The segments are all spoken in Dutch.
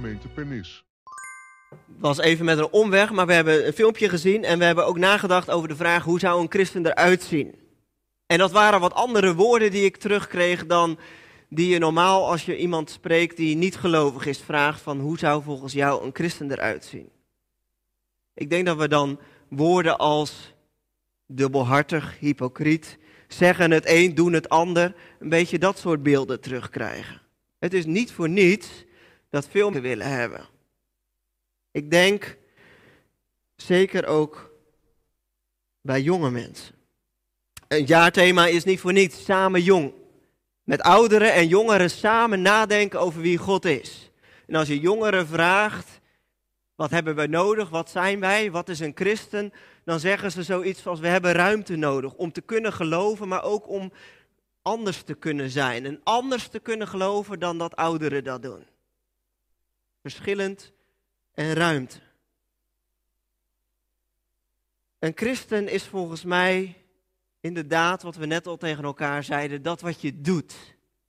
gemeente Pernis. Het was even met een omweg, maar we hebben een filmpje gezien en we hebben ook nagedacht over de vraag hoe zou een christen eruit zien. En dat waren wat andere woorden die ik terugkreeg dan die je normaal als je iemand spreekt die niet gelovig is vraagt van hoe zou volgens jou een christen eruit zien. Ik denk dat we dan woorden als dubbelhartig, hypocriet, zeggen het een, doen het ander, een beetje dat soort beelden terugkrijgen. Het is niet voor niets dat veel meer willen hebben. Ik denk zeker ook bij jonge mensen. Een jaarthema is niet voor niets samen jong. Met ouderen en jongeren samen nadenken over wie God is. En als je jongeren vraagt, wat hebben we nodig, wat zijn wij, wat is een christen, dan zeggen ze zoiets als we hebben ruimte nodig om te kunnen geloven, maar ook om anders te kunnen zijn. En anders te kunnen geloven dan dat ouderen dat doen. Verschillend en ruimte. Een christen is volgens mij inderdaad, wat we net al tegen elkaar zeiden, dat wat je doet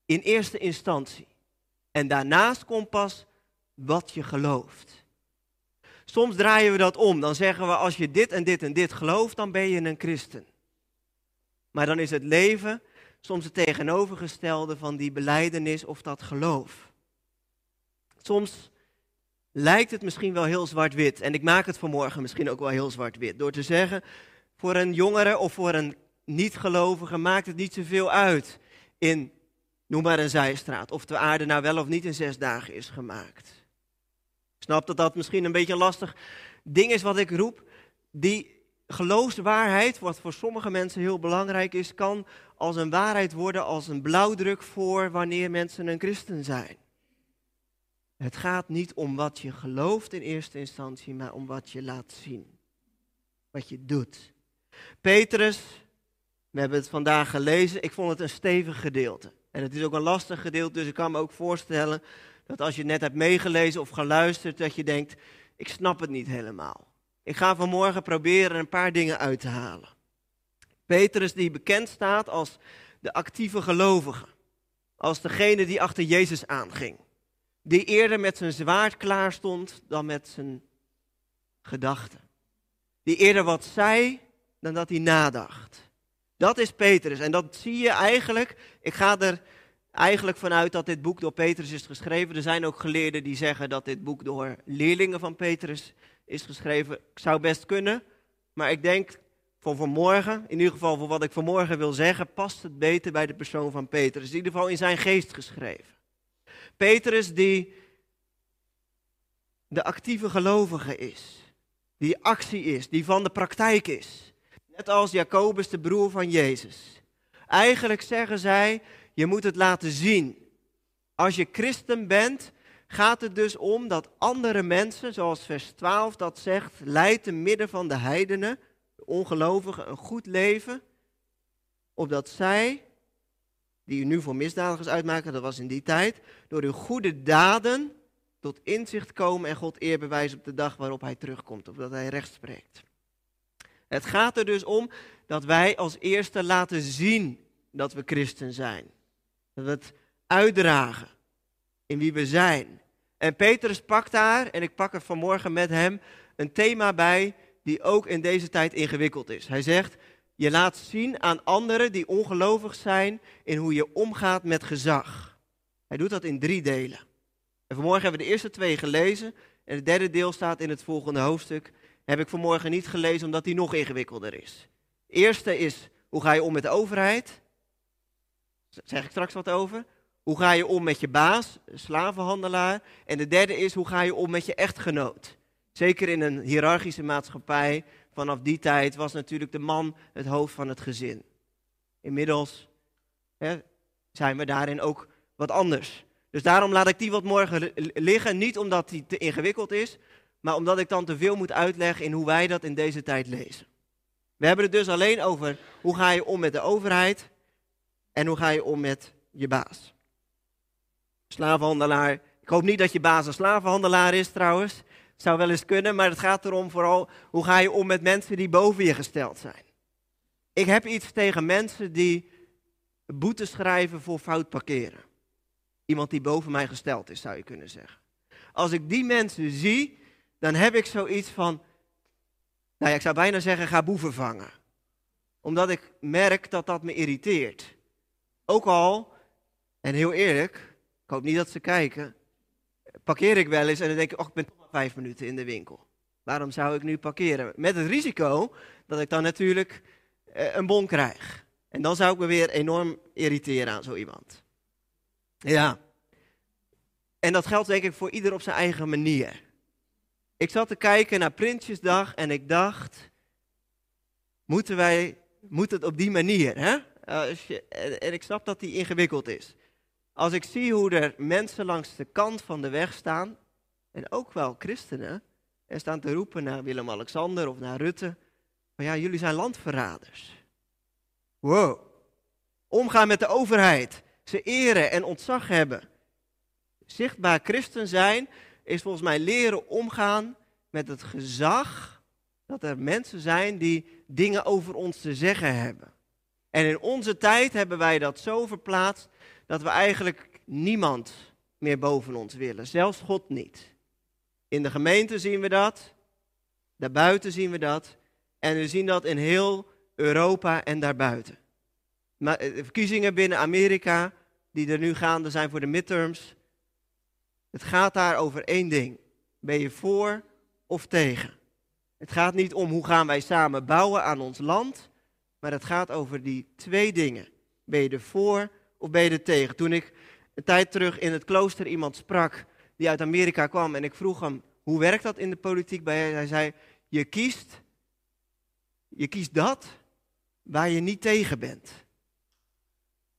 in eerste instantie. En daarnaast komt pas wat je gelooft. Soms draaien we dat om. Dan zeggen we als je dit en dit en dit gelooft, dan ben je een christen. Maar dan is het leven soms het tegenovergestelde van die beleidenis of dat geloof. Soms lijkt het misschien wel heel zwart-wit. En ik maak het vanmorgen misschien ook wel heel zwart-wit. Door te zeggen, voor een jongere of voor een niet-gelovige maakt het niet zoveel uit in, noem maar een zijstraat, of de aarde nou wel of niet in zes dagen is gemaakt. Ik snap dat dat misschien een beetje een lastig ding is wat ik roep. Die geloofswaarheid, wat voor sommige mensen heel belangrijk is, kan als een waarheid worden, als een blauwdruk voor wanneer mensen een christen zijn. Het gaat niet om wat je gelooft in eerste instantie, maar om wat je laat zien. Wat je doet. Petrus, we hebben het vandaag gelezen, ik vond het een stevig gedeelte. En het is ook een lastig gedeelte, dus ik kan me ook voorstellen dat als je net hebt meegelezen of geluisterd, dat je denkt, ik snap het niet helemaal. Ik ga vanmorgen proberen een paar dingen uit te halen. Petrus die bekend staat als de actieve gelovige, als degene die achter Jezus aanging die eerder met zijn zwaard klaar stond dan met zijn gedachten. Die eerder wat zei dan dat hij nadacht. Dat is Petrus. En dat zie je eigenlijk. Ik ga er eigenlijk vanuit dat dit boek door Petrus is geschreven. Er zijn ook geleerden die zeggen dat dit boek door leerlingen van Petrus is geschreven. Zou best kunnen. Maar ik denk voor vanmorgen, in ieder geval voor wat ik vanmorgen wil zeggen, past het beter bij de persoon van Petrus. In ieder geval in zijn geest geschreven. Petrus die de actieve gelovige is, die actie is, die van de praktijk is. Net als Jacobus, de broer van Jezus. Eigenlijk zeggen zij, je moet het laten zien. Als je christen bent, gaat het dus om dat andere mensen, zoals vers 12 dat zegt, leidt te midden van de heidenen, de ongelovigen, een goed leven, opdat zij die u nu voor misdadigers uitmaken, dat was in die tijd, door uw goede daden tot inzicht komen en God eer bewijzen op de dag waarop hij terugkomt, of dat hij recht spreekt. Het gaat er dus om dat wij als eerste laten zien dat we christen zijn. Dat we het uitdragen in wie we zijn. En Petrus pakt daar, en ik pak er vanmorgen met hem, een thema bij die ook in deze tijd ingewikkeld is. Hij zegt, je laat zien aan anderen die ongelovig zijn in hoe je omgaat met gezag. Hij doet dat in drie delen. En vanmorgen hebben we de eerste twee gelezen. En het derde deel staat in het volgende hoofdstuk. Heb ik vanmorgen niet gelezen omdat die nog ingewikkelder is. De eerste is, hoe ga je om met de overheid? Zeg ik straks wat over. Hoe ga je om met je baas, slavenhandelaar? En de derde is, hoe ga je om met je echtgenoot? Zeker in een hiërarchische maatschappij vanaf die tijd was natuurlijk de man het hoofd van het gezin. Inmiddels hè, zijn we daarin ook wat anders. Dus daarom laat ik die wat morgen liggen. Niet omdat die te ingewikkeld is, maar omdat ik dan te veel moet uitleggen in hoe wij dat in deze tijd lezen. We hebben het dus alleen over hoe ga je om met de overheid en hoe ga je om met je baas. Slavenhandelaar. Ik hoop niet dat je baas een slavenhandelaar is trouwens zou wel eens kunnen, maar het gaat erom vooral hoe ga je om met mensen die boven je gesteld zijn. Ik heb iets tegen mensen die boetes schrijven voor fout parkeren. Iemand die boven mij gesteld is, zou je kunnen zeggen. als ik die mensen zie, dan heb ik zoiets van, nou ja, ik zou bijna zeggen, ga boeven vangen. Omdat ik merk dat dat me irriteert. Ook al, en heel eerlijk, ik hoop niet dat ze kijken, parkeer ik wel eens en dan denk ik, oh, ik ben vijf minuten in de winkel. Waarom zou ik nu parkeren? Met het risico dat ik dan natuurlijk eh, een bon krijg. En dan zou ik me weer enorm irriteren aan zo iemand. Ja. En dat geldt denk ik voor ieder op zijn eigen manier. Ik zat te kijken naar Prinsjesdag en ik dacht, moeten wij, moet het op die manier, hè? Je, en ik snap dat die ingewikkeld is. Als ik zie hoe er mensen langs de kant van de weg staan, en ook wel christenen, en staan te roepen naar Willem-Alexander of naar Rutte, van ja, jullie zijn landverraders. Wow. Omgaan met de overheid, ze eren en ontzag hebben. Zichtbaar christen zijn is volgens mij leren omgaan met het gezag dat er mensen zijn die dingen over ons te zeggen hebben. En in onze tijd hebben wij dat zo verplaatst dat we eigenlijk niemand meer boven ons willen, zelfs God niet. In de gemeente zien we dat, daarbuiten zien we dat en we zien dat in heel Europa en daarbuiten. Maar eh, verkiezingen binnen Amerika, die er nu gaande zijn voor de midterms, het gaat daar over één ding. Ben je voor of tegen? Het gaat niet om hoe gaan wij samen bouwen aan ons land, maar het gaat over die twee dingen. Ben je er voor of ben je er tegen? Toen ik een tijd terug in het klooster iemand sprak die uit Amerika kwam en ik vroeg hem, hoe werkt dat in de politiek bij Hij zei, je kiest, je kiest dat waar je niet tegen bent.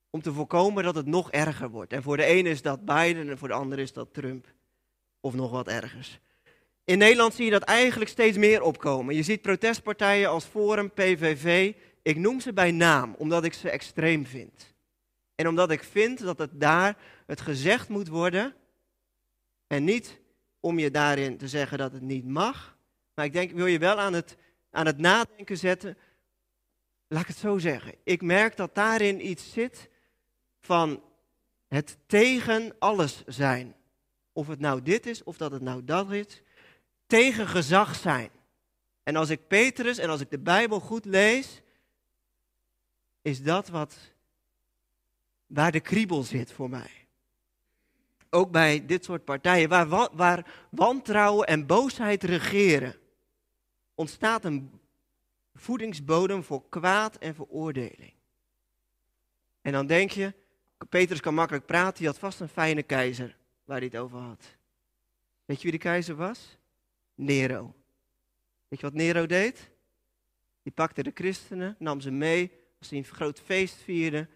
Om te voorkomen dat het nog erger wordt. En voor de ene is dat Biden en voor de andere is dat Trump. Of nog wat ergers. In Nederland zie je dat eigenlijk steeds meer opkomen. Je ziet protestpartijen als Forum, PVV. Ik noem ze bij naam, omdat ik ze extreem vind. En omdat ik vind dat het daar het gezegd moet worden. En niet om je daarin te zeggen dat het niet mag. Maar ik denk, wil je wel aan het, aan het nadenken zetten. Laat ik het zo zeggen. Ik merk dat daarin iets zit van het tegen alles zijn. Of het nou dit is, of dat het nou dat is. Tegen gezag zijn. En als ik Petrus en als ik de Bijbel goed lees, is dat wat, waar de kriebel zit voor mij. Ook bij dit soort partijen, waar, waar wantrouwen en boosheid regeren, ontstaat een voedingsbodem voor kwaad en veroordeling. En dan denk je, Petrus kan makkelijk praten, hij had vast een fijne keizer waar hij het over had. Weet je wie de keizer was? Nero. Weet je wat Nero deed? Die pakte de christenen, nam ze mee, als hij een groot feest vierde,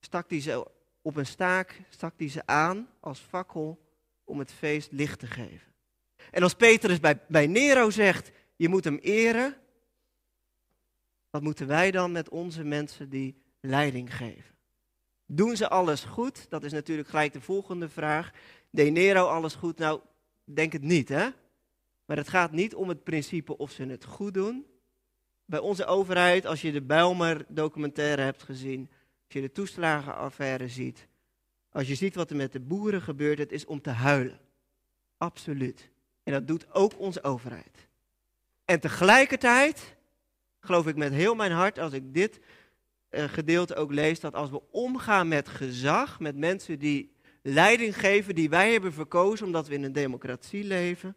stak hij ze op een staak, stak hij ze aan als fakkel om het feest licht te geven. En als Petrus bij, bij Nero zegt, je moet hem eren, wat moeten wij dan met onze mensen die leiding geven? Doen ze alles goed? Dat is natuurlijk gelijk de volgende vraag. Deed Nero alles goed? Nou, denk het niet, hè? Maar het gaat niet om het principe of ze het goed doen. Bij onze overheid, als je de Bijlmer documentaire hebt gezien, als je de toeslagenaffaire ziet, als je ziet wat er met de boeren gebeurt, het is om te huilen. Absoluut. En dat doet ook onze overheid. En tegelijkertijd geloof ik met heel mijn hart, als ik dit uh, gedeelte ook lees, dat als we omgaan met gezag, met mensen die leiding geven, die wij hebben verkozen omdat we in een democratie leven,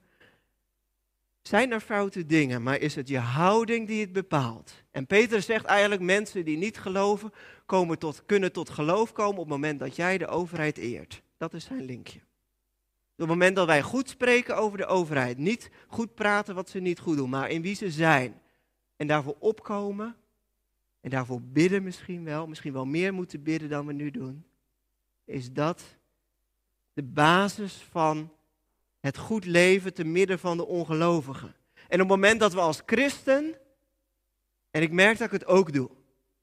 zijn er foute dingen, maar is het je houding die het bepaalt? En Peter zegt eigenlijk, mensen die niet geloven, komen tot, kunnen tot geloof komen op het moment dat jij de overheid eert. Dat is zijn linkje. Op het moment dat wij goed spreken over de overheid, niet goed praten wat ze niet goed doen, maar in wie ze zijn. En daarvoor opkomen, en daarvoor bidden misschien wel, misschien wel meer moeten bidden dan we nu doen, is dat de basis van het goed leven te midden van de ongelovigen. En op het moment dat we als christen, en ik merk dat ik het ook doe,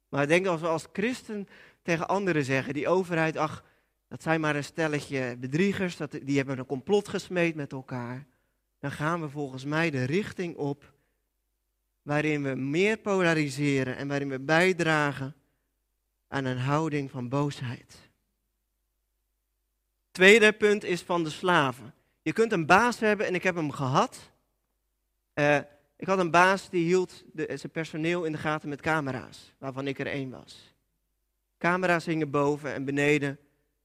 maar ik denk als we als christen tegen anderen zeggen, die overheid, ach, dat zijn maar een stelletje bedriegers, dat, die hebben een complot gesmeed met elkaar, dan gaan we volgens mij de richting op waarin we meer polariseren en waarin we bijdragen aan een houding van boosheid. Tweede punt is van de slaven. Je kunt een baas hebben en ik heb hem gehad. Uh, ik had een baas die hield de, zijn personeel in de gaten met camera's, waarvan ik er één was. Camera's hingen boven en beneden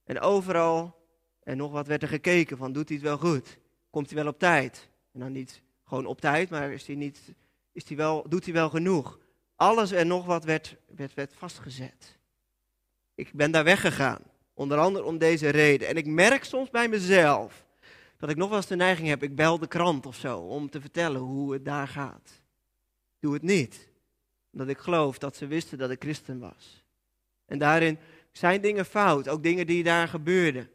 en overal. En nog wat werd er gekeken van, doet hij het wel goed? Komt hij wel op tijd? En dan niet gewoon op tijd, maar is hij niet, is hij wel, doet hij wel genoeg? Alles en nog wat werd, werd, werd vastgezet. Ik ben daar weggegaan, onder andere om deze reden. En ik merk soms bij mezelf dat ik nog wel eens de neiging heb, ik bel de krant of zo, om te vertellen hoe het daar gaat. Doe het niet. Omdat ik geloof dat ze wisten dat ik christen was. En daarin zijn dingen fout, ook dingen die daar gebeurden.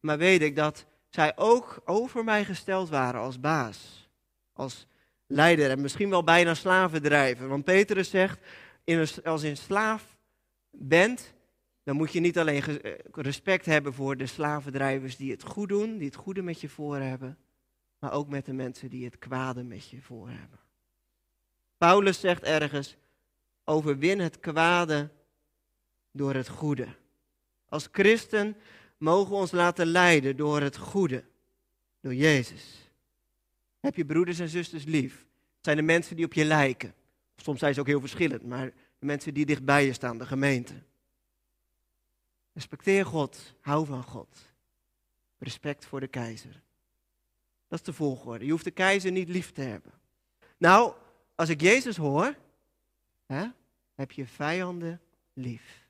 Maar weet ik dat zij ook over mij gesteld waren als baas, als leider en misschien wel bijna slavendrijver. Want Petrus zegt, als je een slaaf bent, dan moet je niet alleen eh, respect hebben voor de slavendrijvers die het goed doen, die het goede met je voor hebben, maar ook met de mensen die het kwade met je voor hebben. Paulus zegt ergens, overwin het kwade door het goede. Als christen mogen we ons laten leiden door het goede, door Jezus. Heb je broeders en zusters lief? Het zijn de mensen die op je lijken. Soms zijn ze ook heel verschillend, maar de mensen die dichtbij je staan, de gemeente. Respecteer God, hou van God. Respect voor de keizer. Dat is de volgorde. Je hoeft de keizer niet lief te hebben. Nou, als ik Jezus hoor, hè, heb je vijanden lief.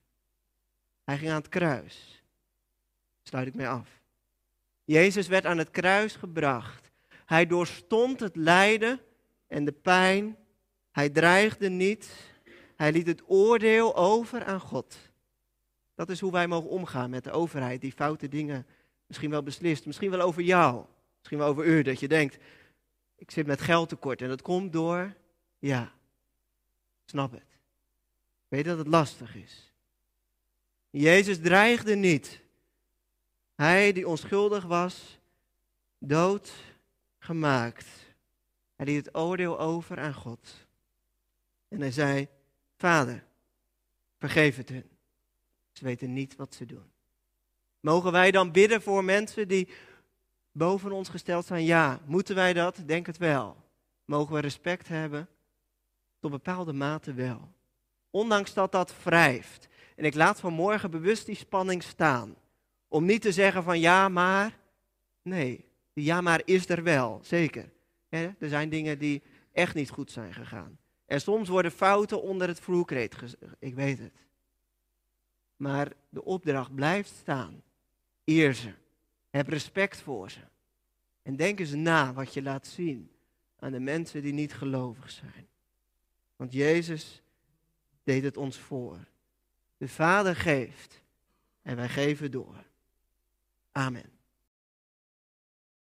Hij ging aan het kruis. Sluit ik mee af. Jezus werd aan het kruis gebracht. Hij doorstond het lijden en de pijn. Hij dreigde niet. Hij liet het oordeel over aan God. Dat is hoe wij mogen omgaan met de overheid die foute dingen misschien wel beslist. Misschien wel over jou. Misschien wel over u. Dat je denkt, ik zit met geld tekort en dat komt door, ja, snap het. Weet dat het lastig is. Jezus dreigde niet. Hij die onschuldig was, dood gemaakt. Hij liet het oordeel over aan God. En hij zei, Vader, vergeef het hun. Ze weten niet wat ze doen. Mogen wij dan bidden voor mensen die boven ons gesteld zijn? Ja. Moeten wij dat? Denk het wel. Mogen we respect hebben? Tot bepaalde mate wel. Ondanks dat dat wrijft. En ik laat vanmorgen bewust die spanning staan. Om niet te zeggen van ja, maar. Nee, die ja, maar is er wel, zeker. Er zijn dingen die echt niet goed zijn gegaan. En soms worden fouten onder het vloerkreet Ik weet het. Maar de opdracht blijft staan. Eer ze. Heb respect voor ze. En denk eens na wat je laat zien aan de mensen die niet gelovig zijn. Want Jezus deed het ons voor. De Vader geeft en wij geven door. Amen.